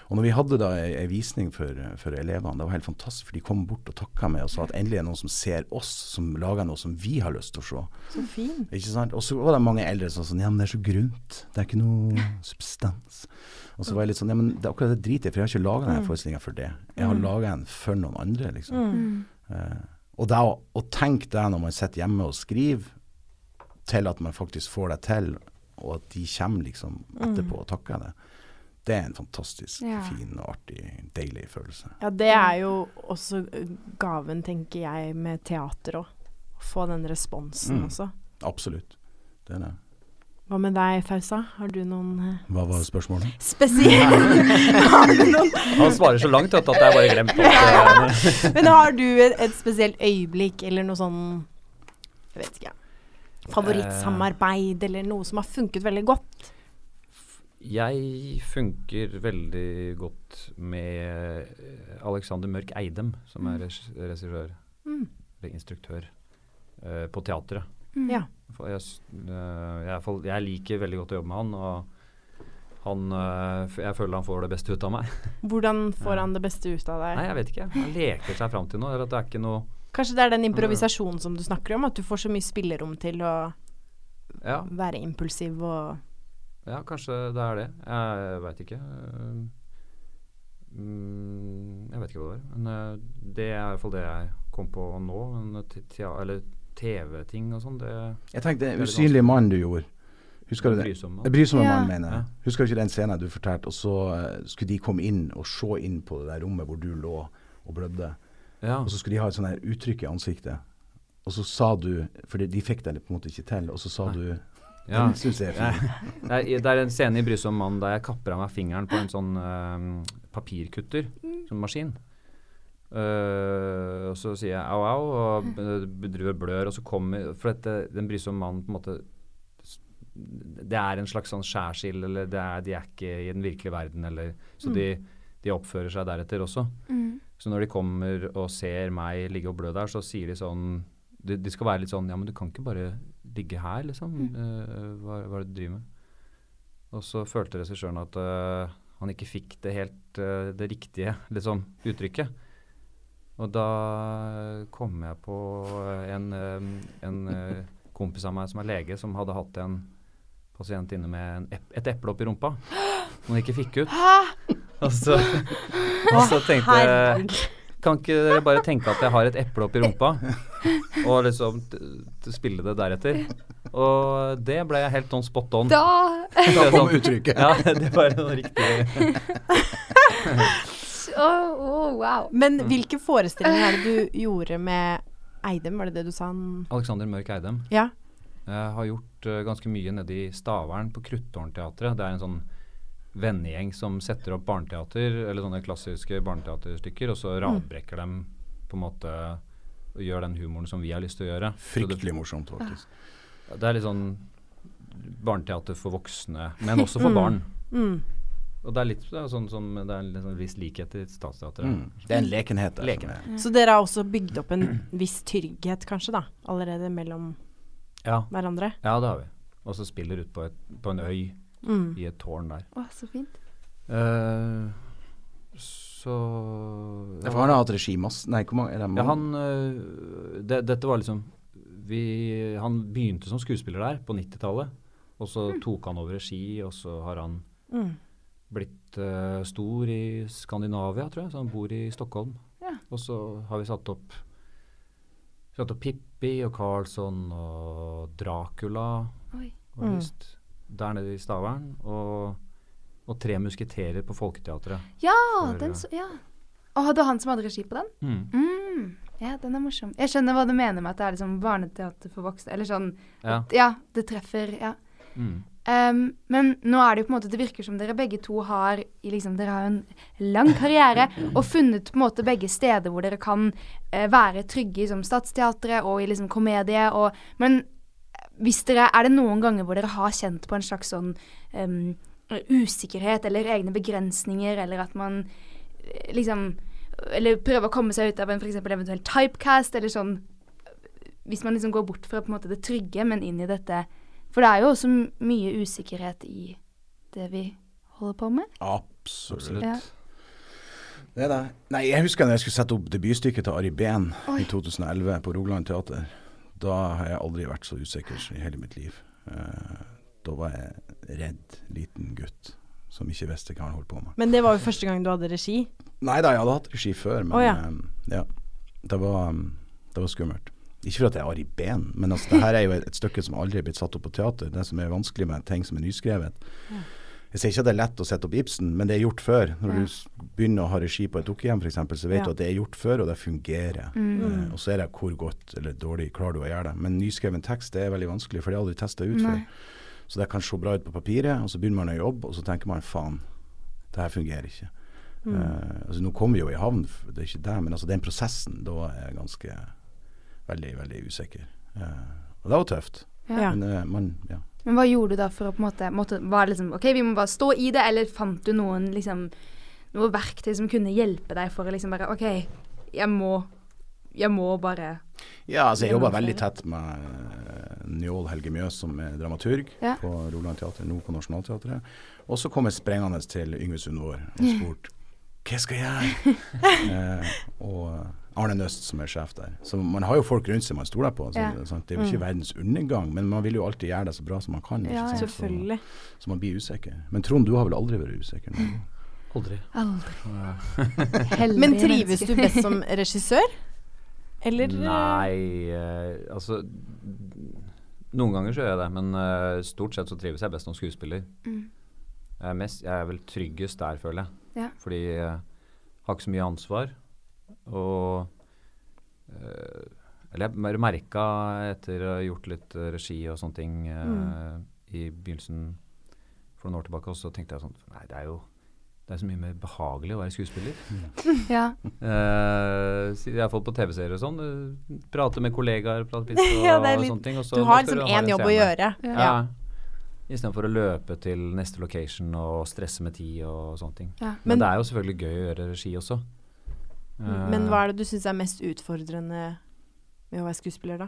Og når vi hadde da ei, ei visning for, for elevene, det var helt fantastisk, for de kom bort og takka meg og sa at endelig er det noen som ser oss, som lager noe som vi har lyst til å se. Så fin. Ikke sant? Og så var det mange eldre som sa sånn Ja, men det er så grunt. Det er ikke noe substans. Og så var jeg litt sånn Ja, men det er akkurat det driter jeg for jeg har ikke laga denne forestillinga for det. Jeg har laga den for noen andre, liksom. Mm. Uh, og det å, å tenke det når man sitter hjemme og skriver, til at man faktisk får det til, og at de kommer liksom etterpå og takker det, det er en fantastisk Ja. fin og artig, deilig følelse. Ja, det er jo også eh, gaven, tenker jeg, med teater òg. Få den responsen Mm. også. Absolutt. Det er det. Hva med deg, Fausa? Har du noen eh, Hva var spørsmålet? noen Han svarer så langt at jeg bare glemte eh, Men har du et, et spesielt øyeblikk eller noe sånn Jeg vet ikke. Favorittsamarbeid eller noe som har funket veldig godt? Jeg funker veldig godt med eh, Alexander Mørk Eidem, som er regi- regissør, Mm. eller instruktør, uh, på teatret. Mm. Ja. Jeg, eh, jeg, jeg liker veldig godt å jobbe med han, og han Jeg føler han får det beste ut av meg. Hvordan får han det beste ut av deg? Nei, jeg vet ikke. Han leker seg fram til noe. Det noe Kanskje det er den improvisasjonen som du snakker om? At du får så mye spillerom til å Ja, være impulsiv og ja kanskje det er det. Jeg veit ikke. Eh, Mm, jeg vet ikke hva det var. Men eh, det er i hvert fall det jeg kom på nå. Men eller TV-ting og sånn, det Jeg tenkte 'Usynlig mann' du gjorde. Husker du det? brysomme. Det Brysomme Ja. mann, mener jeg. Husker du ikke den scenen du fortalte? Og så eh, skulle de komme inn og se inn på det der rommet hvor du lå og blødde. Ja. Og så skulle de ha et sånt her uttrykk i ansiktet. Og så sa du For de fikk det på en måte ikke til. Og så sa Nei. du ja. Den syns jeg er fin. Det er, det er en scene i 'Brysom mann' der jeg kapper av meg fingeren på en sånn eh, papirkutter, sånn maskin. Uh, og så sier jeg au, au, og driver og blør, og så kommer For dette, den brysom mannen på en måte Det er en slags sånn skjærsild, eller det er, de er ikke i den virkelige verden, eller Så de, de oppfører seg deretter også. Mm. Så når de kommer og ser meg ligge og blø der, så sier de sånn De, de skal være litt sånn Ja, men du kan ikke bare ligge her, liksom. Eh, hva, hva er det du driver med? Og så følte regissøren at uh, han ikke fikk det helt uh, det riktige liksom, uttrykket. Og da kom jeg på en, en kompis av meg som er lege, som hadde hatt en pasient inne med en ep et eple oppi rumpa. Som han ikke fikk ut. Og så, og så tenkte jeg. Kan ikke dere bare tenke at jeg har et eple oppi rumpa, og liksom t t spille det deretter? Og det ble jeg helt sånn spot on. Da Da kom uttrykket. Ja, det var noe riktig oh, oh, wow. Men hvilke forestillinger er det du gjorde med Eidem, var det det du sa? han- Alexander Mørk Eidem. Ja. Jeg har gjort uh, ganske mye nede i Stavern på Kruttårnteatret. Det er en sånn vennegjeng som setter opp barneteater, eller sånne klassiske barneteaterstykker, og så radbrekker dem på en måte og gjør den humoren som vi har lyst til å gjøre. Det- Fryktelig morsomt, faktisk. Det er litt sånn barneteater for voksne, men også for Mm. barn. Mm. Og det er litt det er sånn som det er en sånn viss likhet til Statsteatret. Mm. Det er en lekenhet der. Lekenhet. er- Så dere har også bygd opp en viss trygghet, kanskje, da? Allerede mellom Ja, hverandre? ja, det har vi. Og så spiller ut på, et, på en øy Mm. i et tårn der. Å, så fint. Uh, så Ja, for han har hatt regi masse Nei, hvor mange er det? Ja, han uh, det, Dette var liksom vi, Han begynte som skuespiller der på 90-tallet. Og så tok han over regi, og så har han Mm. blitt uh, stor i Skandinavia, tror jeg. Så han bor i Stockholm. Ja. Og så har vi satt opp Satt opp Pippi og Carlsson og Dracula, Oi. Og Mm. visst. Der nede i Stavern. Og, og Tre musketerer på Folketeatret. Ja, For, den så Ja. Å, hadde han som hadde regi på den? Mm. Mm. Ja, den er morsom. Jeg skjønner hva du mener med at det er liksom barneteater for voksne. Eller sånn Ja. Ja, det treffer. Ja. Mm. Um, men nå er det jo på en måte Det virker som dere begge to har liksom, Dere har en lang karriere og funnet på en måte begge steder hvor dere kan uh, være trygge, i som Statsteatret og i liksom komedie. Og, men dere, er det noen ganger hvor dere har kjent på en slags sånn um, usikkerhet eller egne begrensninger, eller at man eh, liksom Eller prøver å komme seg ut av en f.eks. eventuell typecast, eller sånn Hvis man liksom går bort fra på en måte det trygge, men inn i dette For det er jo også mye usikkerhet i det vi holder på med. Absolutt. Absolutt. Ja. Det er det. Nei, jeg husker da jeg skulle sette opp debutstykket til Ari Behn i 2011 på Rogaland Teater. Da har jeg aldri vært så usikker i hele mitt liv. Eh, da var jeg redd liten gutt som ikke visste hva han holdt på med. Men det var jo første gang du hadde regi. Nei da, jeg hadde hatt regi før, men oh, ja. eh, ja. Det var, um, det var skummelt. Ikke for at jeg har i ben, men altså, det her er jo et, et stykke som aldri er blitt satt opp på teater. Det som er vanskelig med ting som er nyskrevet. Jeg sier ikke at det er lett å sette opp Ibsen, men det er gjort før. Når Ja. du begynner å ha regi på et dukkehjem f.eks., så vet Ja. du at det er gjort før, og det fungerer. Mm. Uh, og så er det hvor godt eller dårlig klarer du å gjøre det. Men nyskreven tekst det er veldig vanskelig, for det har aldri testa ut før. Så det kan se bra ut på papiret, og så begynner man å jobbe, og så tenker man faen, det her fungerer ikke. Mm. Uh, altså Nå kommer vi jo i havn, det er ikke det, men altså den prosessen da er jeg ganske veldig, veldig usikker. Uh, og det var tøft. Ja. Men man, ja. Men hva gjorde du da for å på en måte, måtte, var det liksom, ok, vi må bare stå i det, eller fant du noen liksom, noe verktøy som kunne hjelpe deg for å liksom bare, ok, jeg må, jeg må bare, Ja, altså jeg jobber veldig tett med uh, Njål Helge Mjøs som er dramaturg Ja. på Roland Teater, nå på Nationaltheatret. Og så kom jeg sprengende til Yngve Sundvår og spurte hva skal jeg gjøre? eh, og Arne Nøst som er sjef der. Så man har jo folk rundt seg man stoler på. Så, Ja. det, er det er jo ikke Mm. verdens undergang, men man vil jo alltid gjøre det så bra som man kan. ikke Ja. Selvfølgelig. Så, så man blir usikker. Men Trond, du har vel aldri vært usikker? Nå? Aldri. aldri. Men trives du best som regissør? Eller eh, Nei, eh, altså Noen ganger så gjør jeg det, men eh, stort sett så trives jeg best som skuespiller. Mm. Jeg er, mest, jeg er vel tryggest der, føler jeg. Ja. Fordi jeg har ikke så mye ansvar. Og eh, Eller jeg merka etter å ha gjort litt eh, regi og sånne ting mm. i begynnelsen for noen år tilbake, og så tenkte jeg sånn Nei, det er jo det er så mye mer behagelig å være skuespiller. Ja, Eh, jeg har fått på TV-serier og sånn. eh, prate med kollegaer, prate pizza Ja, litt- sånne ting. og så Du har liksom én jobb å gjøre. Ja. Ja. Istedenfor å løpe til neste location og stresse med tid og sånne ting. ja. Men, Men- det er jo selvfølgelig gøy å gjøre regi også. Eh, Men hva er det du syns er mest utfordrende med å være skuespiller, da?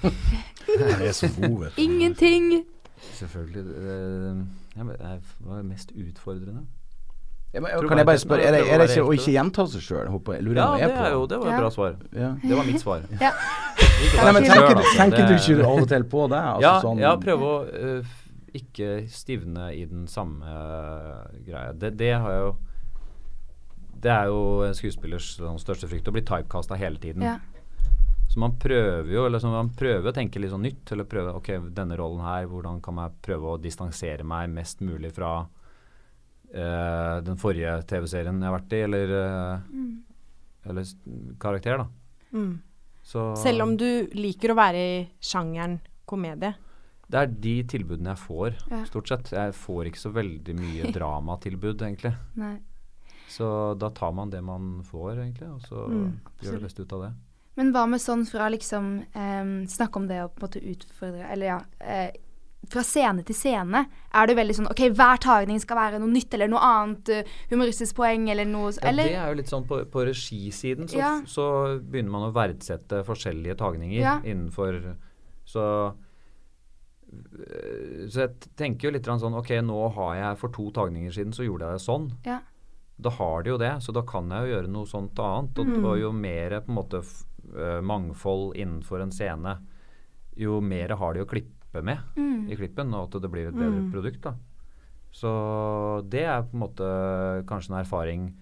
Det er så god, vet du. Ingenting. Selvfølgelig. eh, ja, eh, hva er mest utfordrende? Jeg, men, kan jeg bare spørre, er det, er det ikke å ikke gjenta seg sjøl? Ja, jeg det, på. er jo, det var et Ja. bra svar. Ja. Det var mitt svar. Ja. Nei, men tenker, tenker du ikke av og til på det? Altså, ja, sånn, ja, prøve å f- ikke stivne i den samme greia. Det, det har jo Det er jo skuespillers sånn, største frykt, å bli typecasta hele tiden. Ja. Så man prøver jo eller så man prøver å tenke litt sånn nytt. Eller prøve ok, denne rollen her, hvordan kan jeg prøve å distansere meg mest mulig fra uh, den forrige TV-serien jeg har vært i, eller, uh, Mm. eller karakter, da. Mm. Så Selv om du liker å være i sjangeren komedie. Det er de tilbudene jeg får, Ja. stort sett. Jeg får ikke så veldig mye dramatilbud, egentlig. Nei. Så da tar man det man får, egentlig, og så Mm, gjør det beste ut av det. Men hva med sånn fra liksom eh, Snakke om det å på en måte utfordre Eller ja eh, Fra scene til scene er det veldig sånn OK, hver tagning skal være noe nytt eller noe annet eh, humoristisk poeng eller noe Ja, Eller det er jo litt sånn på, på regisiden så, Ja. så begynner man å verdsette forskjellige tagninger Ja. innenfor Så Så jeg tenker jo litt sånn OK, nå har jeg for to tagninger siden så gjorde jeg det sånn. Ja. Da har de jo det, så da kan jeg jo gjøre noe sånt annet. Og, Mm. og jo mer på en måte øh, mangfold innenfor en scene, jo mer har de å klippe med mm, i klippen, og at det blir et bedre Mm. produkt. da. Så det er på en måte kanskje en erfaring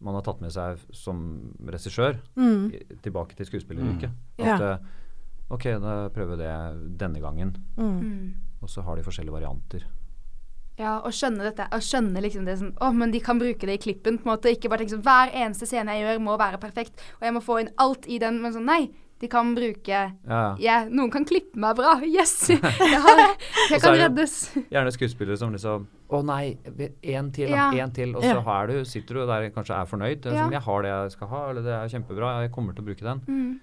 man har tatt med seg som regissør Mm. tilbake til skuespilleryrket. Mm. At eh, ok, da prøver vi det denne gangen, Mm. mm. og så har de forskjellige varianter. Ja, å skjønne dette. Å skjønne liksom det sånn Å, men de kan bruke det i klippen, på en måte. Ikke bare tenke sånn Hver eneste scene jeg gjør, må være perfekt, og jeg må få inn alt i den. Men sånn, nei. De kan bruke Ja, ja. ja, Noen kan klippe meg bra. Yes! Jeg, har, jeg kan reddes. Gjerne skuespillere som liksom Å nei, én til, Ja. én til. Og så ja. du, sitter du der kanskje er fornøyd. Det er Ja. Som, jeg har det jeg skal ha, eller det er kjempebra, jeg kommer til å bruke den. Mm.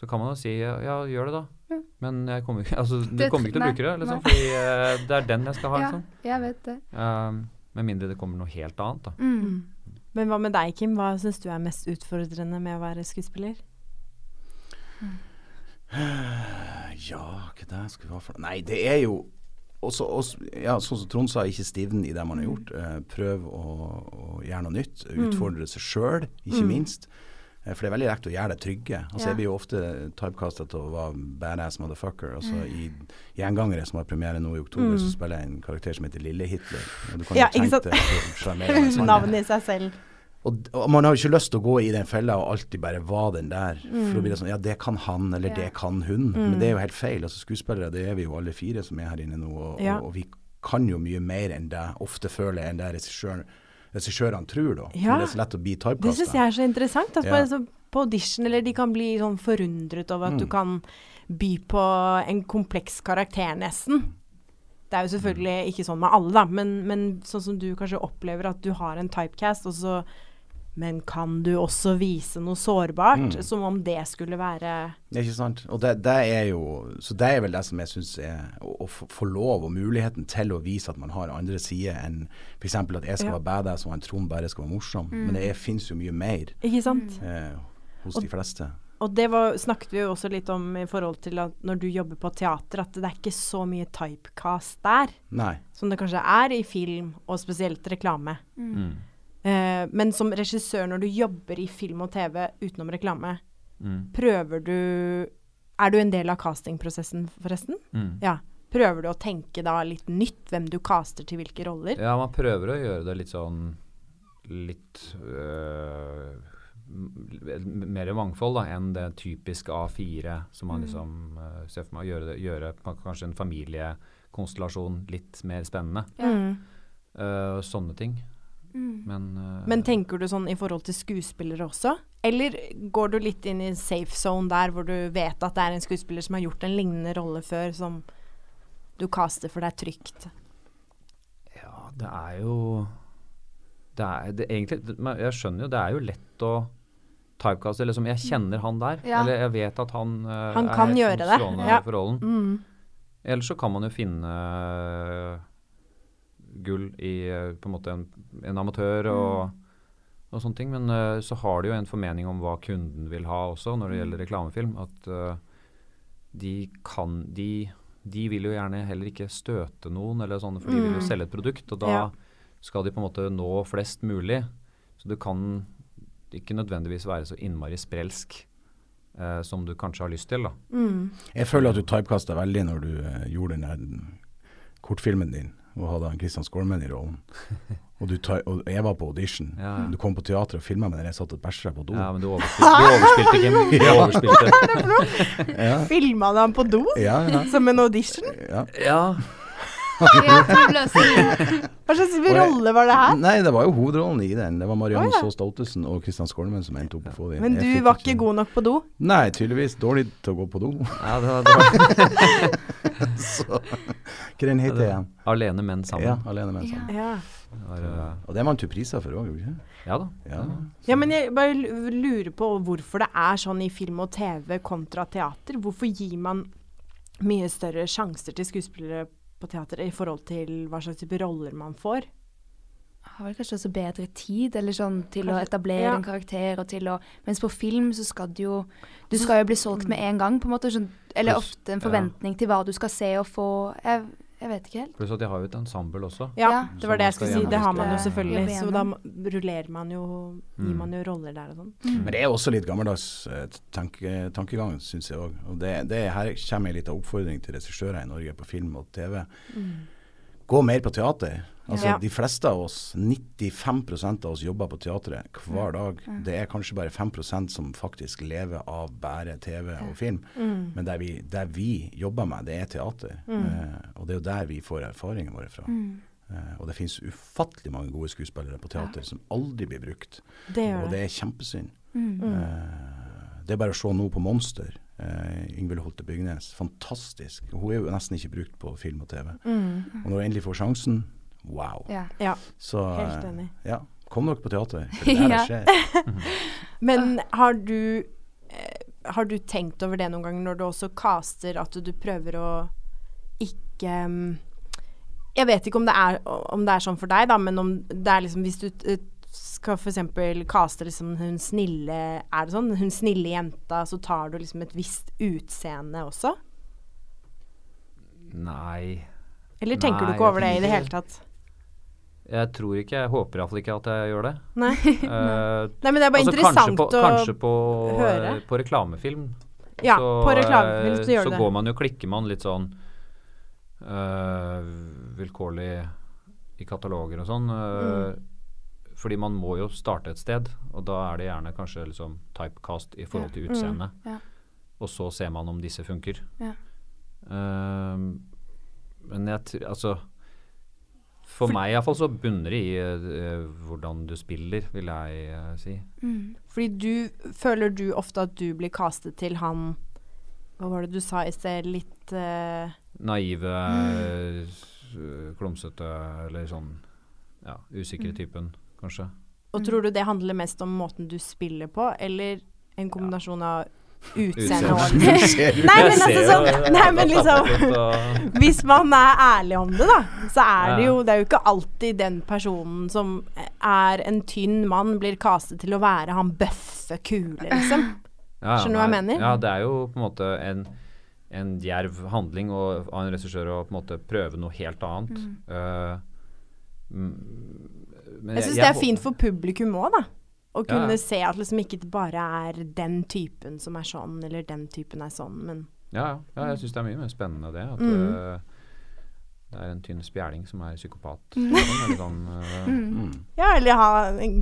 Så kan man jo si ja, ja, gjør det da. Ja. Men jeg kommer, altså, du Det- kommer ikke til å bruke det, liksom, fordi uh, det er den jeg skal ha. Ja, Liksom. jeg vet det. Um, med mindre det kommer noe helt annet, da. Mm. Mm. Men hva med deg, Kim? Hva syns du er mest utfordrende med å være skuespiller? Ja, hva det skal være for Nei, det er jo også, også, ja, sånn som Trond sa, ikke stivne i det man har gjort. Eh, prøv å, å gjøre noe nytt. Utfordre seg sjøl, ikke Mm. minst. Eh, for det er veldig lett å gjøre det trygge. Altså, Ja. Jeg blir jo ofte typecasta til å være badass motherfucker. Altså, I Gjengangere, som har premiere nå i oktober, Mm. så spiller jeg en karakter som heter Lille-Hitler. Du kan Ja, jo tenke deg. Navnet i seg selv. Og, og man har jo ikke lyst til å gå i den fella og alltid bare være den der. For da blir det sånn Ja, det kan han, eller Ja. det kan hun. Mm. Men det er jo helt feil. Altså Skuespillere, det er vi jo alle fire som er her inne nå. Og, og, og vi kan jo mye mer enn det, ofte føler jeg, enn det regissøren regissørene tror, da. Ja. Det er så lett å bli Det syns jeg er så interessant. At Ja. på audition, eller de kan bli sånn forundret over at du Mm. kan by på en kompleks karakter, nesten. Det er jo selvfølgelig ikke sånn med alle, da, men, men sånn som du kanskje opplever at du har en typecast, og så Men kan du også vise noe sårbart? Mm. Som om det skulle være Det er ikke sant. Og det, det er jo Så det er vel det som jeg syns er å, å få lov og muligheten til å vise at man har andre sider enn f.eks. at jeg skal Ja. være badass og en Trond bare skal være morsom. Men det fins jo mye mer Ikke sant? eh, hos Og- de fleste. Og det var, snakket vi jo også litt om i forhold til at når du jobber på teater, at det er ikke så mye typecast der Nei. som det kanskje er i film, og spesielt reklame. Mm. Eh, men som regissør, når du jobber i film og TV utenom reklame, Mm. prøver du Er du en del av castingprosessen, forresten? Mm. Ja. Prøver du å tenke da litt nytt, hvem du caster til hvilke roller? Ja, man prøver å gjøre det litt sånn Litt øh, mer mangfold da, enn det typiske A4 som man liksom øh, ser for meg. Gjøre, gjøre kanskje en familiekonstellasjon litt mer spennende. Ja. Mm. Øh, sånne ting. Mm. Men, uh, Men tenker du sånn i forhold til skuespillere også? Eller går du litt inn i safe zone der hvor du vet at det er en skuespiller som har gjort en lignende rolle før, som du caster for det er trygt? Ja, det er jo Det er det, egentlig Jeg skjønner jo, det er jo lett å typecast Eller som jeg kjenner han der. Ja. Eller jeg vet at han, uh, Han er helt gjøre det, ja. for rollen. Mm. Eller så kan man jo finne øh, gull i øh, på en måte en, en amatør og, og sånne ting. Men uh, så har de jo en formening om hva kunden vil ha også når det gjelder reklamefilm. At uh, de kan de, de vil jo gjerne heller ikke støte noen, eller sånne, for de vil jo Mm. selge et produkt. Og da Ja. skal de på en måte nå flest mulig. Så du kan ikke nødvendigvis være så innmari sprelsk Uh, som du kanskje har lyst til. da. Mm. Jeg føler at du typekasta veldig når du uh, gjorde den kortfilmen din og hadde han Christian Skolmen i rollen. Og, du ty- og jeg var på audition. Ja, ja. Du kom på teatret og filma men jeg satt og bæsja på do. Ja, men du overspilte, du overspilte Kim. Ja. overspilte. Ja, Filma du han på do? ja, ja. Som en audition? ja. Hva slags rolle var det her? Nei, det var jo hovedrollen i den. Det var Marianne oh, ja. Saast Ottesen og Kristian Skolmen som endte opp på få det. Men du fikk var ikke god nok på do? Nei, tydeligvis dårlig til å gå på do. ja det var, det var Så Hva den heter igjen? Alene, men sammen. Ja, Alene men sammen. Ja. Var, uh, Og det vant du priser for òg, gjorde du ikke? ja da. Ja. Ja, men jeg bare lurer på hvorfor det er sånn i film og TV kontra teater. Hvorfor gir man mye større sjanser til skuespillere på teater i forhold til hva slags type roller man får? Har vel kanskje også bedre tid, eller sånn til å etablere ja. en karakter og til å Mens på film så skal du jo Du skal jo bli solgt med en gang, på en måte. Sånn, eller ofte en ja. forventning til hva du skal se og få. Jeg, jeg vet ikke helt. Pluss at de har jo et ensemble også. Ja, Ja. det var det jeg skulle si. Det har man jo selvfølgelig. Så da rullerer man jo Gir Mm. man jo roller der og sånn. Men det er også litt gammeldags eh, tanke, tankegang, syns jeg òg. Og det, det her kommer en liten oppfordring til regissører i Norge på film og TV. Gå mer på teater. Altså, Ja. De fleste av oss, 95% av oss, jobber på teatret hver dag. Det er kanskje bare 5% som faktisk lever av bare TV og film. Mm. Men det vi, vi jobber med, det er teater. Eh, og det er jo der vi får erfaringene våre fra. Eh, og det finnes ufattelig mange gode skuespillere på teater som aldri blir brukt. Det Og det. det er kjempesynd. Mm. Eh, det er bare å se nå på Monster. Uh, Ingvild Holte Bygnes. Fantastisk. Hun er jo nesten ikke brukt på film og TV. Mm. Og når hun endelig får sjansen, wow. Ja. Ja. Så Helt enig. ja, kom dere på teater. For det er det skjer. Men har du eh, Har du tenkt over det noen gang når du også caster, at du prøver å ikke um, Jeg vet ikke om det er, om det er sånn for deg, da, men om det er liksom Hvis du eh, skal f.eks. kaste liksom hun snille Er det sånn? Hun snille jenta, så tar du liksom et visst utseende også? Nei. Eller tenker Nei, du ikke over det i det hele tatt? Jeg tror ikke, jeg håper iallfall ikke at jeg gjør det. Nei. Uh, Nei, men det er bare altså, interessant på, å Kanskje på, høre. eh, på reklamefilm. Ja, på reklamefilm så eh, gjør du så går man jo, klikker man litt sånn uh, vilkårlig i kataloger og sånn. Mm. Fordi man må jo starte et sted, og da er det gjerne kanskje liksom typecast i forhold til Mm. Ja. Og så ser man om disse funker. Ja. Um, men jeg Altså For meg iallfall så bunner det i uh, hvordan du spiller, vil jeg uh, si. Mm. Fordi du Føler du ofte at du blir castet til han Hva var det du sa i sted? Litt uh, Naive, mm. klumsete eller sånn ja, usikre Mm. Kanskje. Og tror du det handler mest om måten du spiller på, eller en kombinasjon av utseende og Nei, men altså sånn Nei, men liksom Hvis man er ærlig om det, da, så er det jo Det er jo ikke alltid den personen som er en tynn mann, blir castet til å være han bøffe, kule, liksom. Skjønner du hva jeg mener? Ja, det er jo på en måte en, en djerv handling og, av en regissør å på en måte prøve noe helt annet. Mm. mm, men Jeg syns det er fint for publikum òg, da. Å kunne ja. se at liksom ikke det bare er den typen som er sånn, eller den typen er sånn, men Ja, ja, jeg syns det er mye mer spennende det. At Mm. eh, det er en tynn spjæling som er psykopat. Mm. Eller sånn, eh, Mm. Mm. Ja, eller ha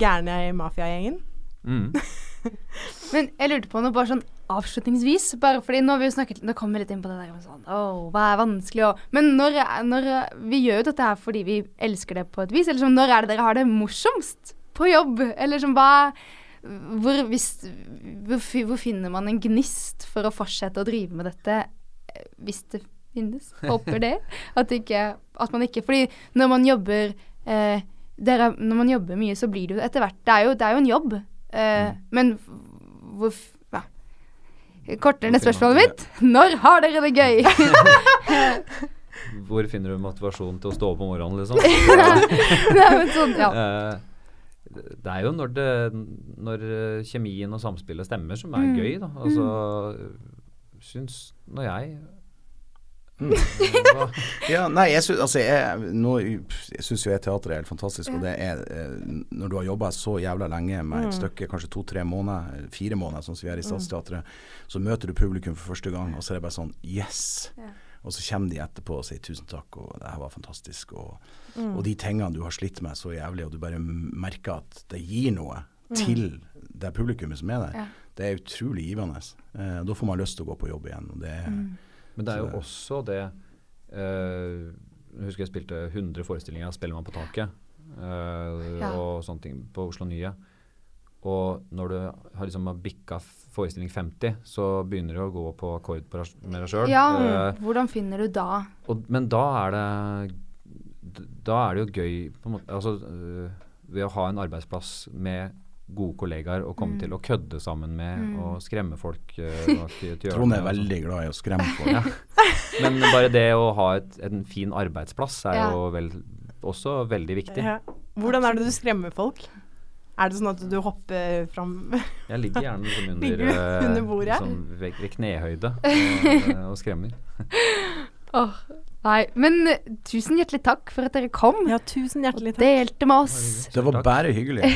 gærne i mafiagjengen. mm. Men jeg lurte på noe bare sånn avslutningsvis. Bare fordi nå har vi jo snakket Nå kommer vi litt inn på det der med sånn Å, hva er vanskelig og Men når, når Vi gjør jo dette her fordi vi elsker det på et vis. Eller sånn, når er det dere har det morsomst på jobb? Eller sånn hva hvor, hvis, hvor, hvor finner man en gnist for å fortsette å drive med dette, hvis det finnes? Håper det. At, ikke, at man ikke Fordi når man jobber eh, dere, Når man jobber mye, så blir det jo etter hvert Det er jo, det er jo en jobb. Eh, Men hvor. Kortere neste spørsmålet mitt. Når har dere det gøy? Hvor finner du motivasjon til å stå opp om morgenen, liksom? Nei, men sånn, ja. Eh, det er jo når, det, når eh, kjemien og samspillet stemmer, som er Mm. gøy, da. Altså, syns Når jeg Mm. Ja, nei, jeg syns altså, jeg synes jo teater er helt fantastisk. Og det er eh, Når du har jobba så jævla lenge med et stykke, kanskje to-tre måneder, fire måneder, sånn som vi er i Statsteatret, så møter du publikum for første gang, og så er det bare sånn Yes! Ja. Og så kommer de etterpå og sier tusen takk, og det her var fantastisk. Og, Mm. og de tingene du har slitt med så jævlig, og du bare merker at det gir noe til det publikummet som er der, det er utrolig givende. Eh, da får man lyst til å gå på jobb igjen. Og det er, Men det er jo det. også det uh, Jeg husker jeg spilte 100 forestillinger av Spellemann på taket uh, Ja. og sånne ting på Oslo Nye. Og når du har liksom bikka forestilling 50, så begynner du å gå på akkord med deg sjøl. ja, hvordan finner du da og, men da er det Da er det jo gøy på en måte, altså, Ved å ha en arbeidsplass med gode kollegaer å komme Mm. til å kødde sammen med Mm. og skremme folk hjørne. Trond er sånn. veldig glad i å skremme folk. Ja. Men bare det å ha et, en fin arbeidsplass er Ja. jo vel, også veldig viktig. Ja. Hvordan er det du skremmer folk? Er det sånn at du hopper fram Jeg ligger gjerne liksom under, Ligger øh, under bordet? Liksom ved, ved knehøyde og, og skremmer. oh, Nei, men eh, tusen hjertelig takk for at dere kom. Ja, tusen hjertelig takk. Delte med oss. Det var bare hyggelig.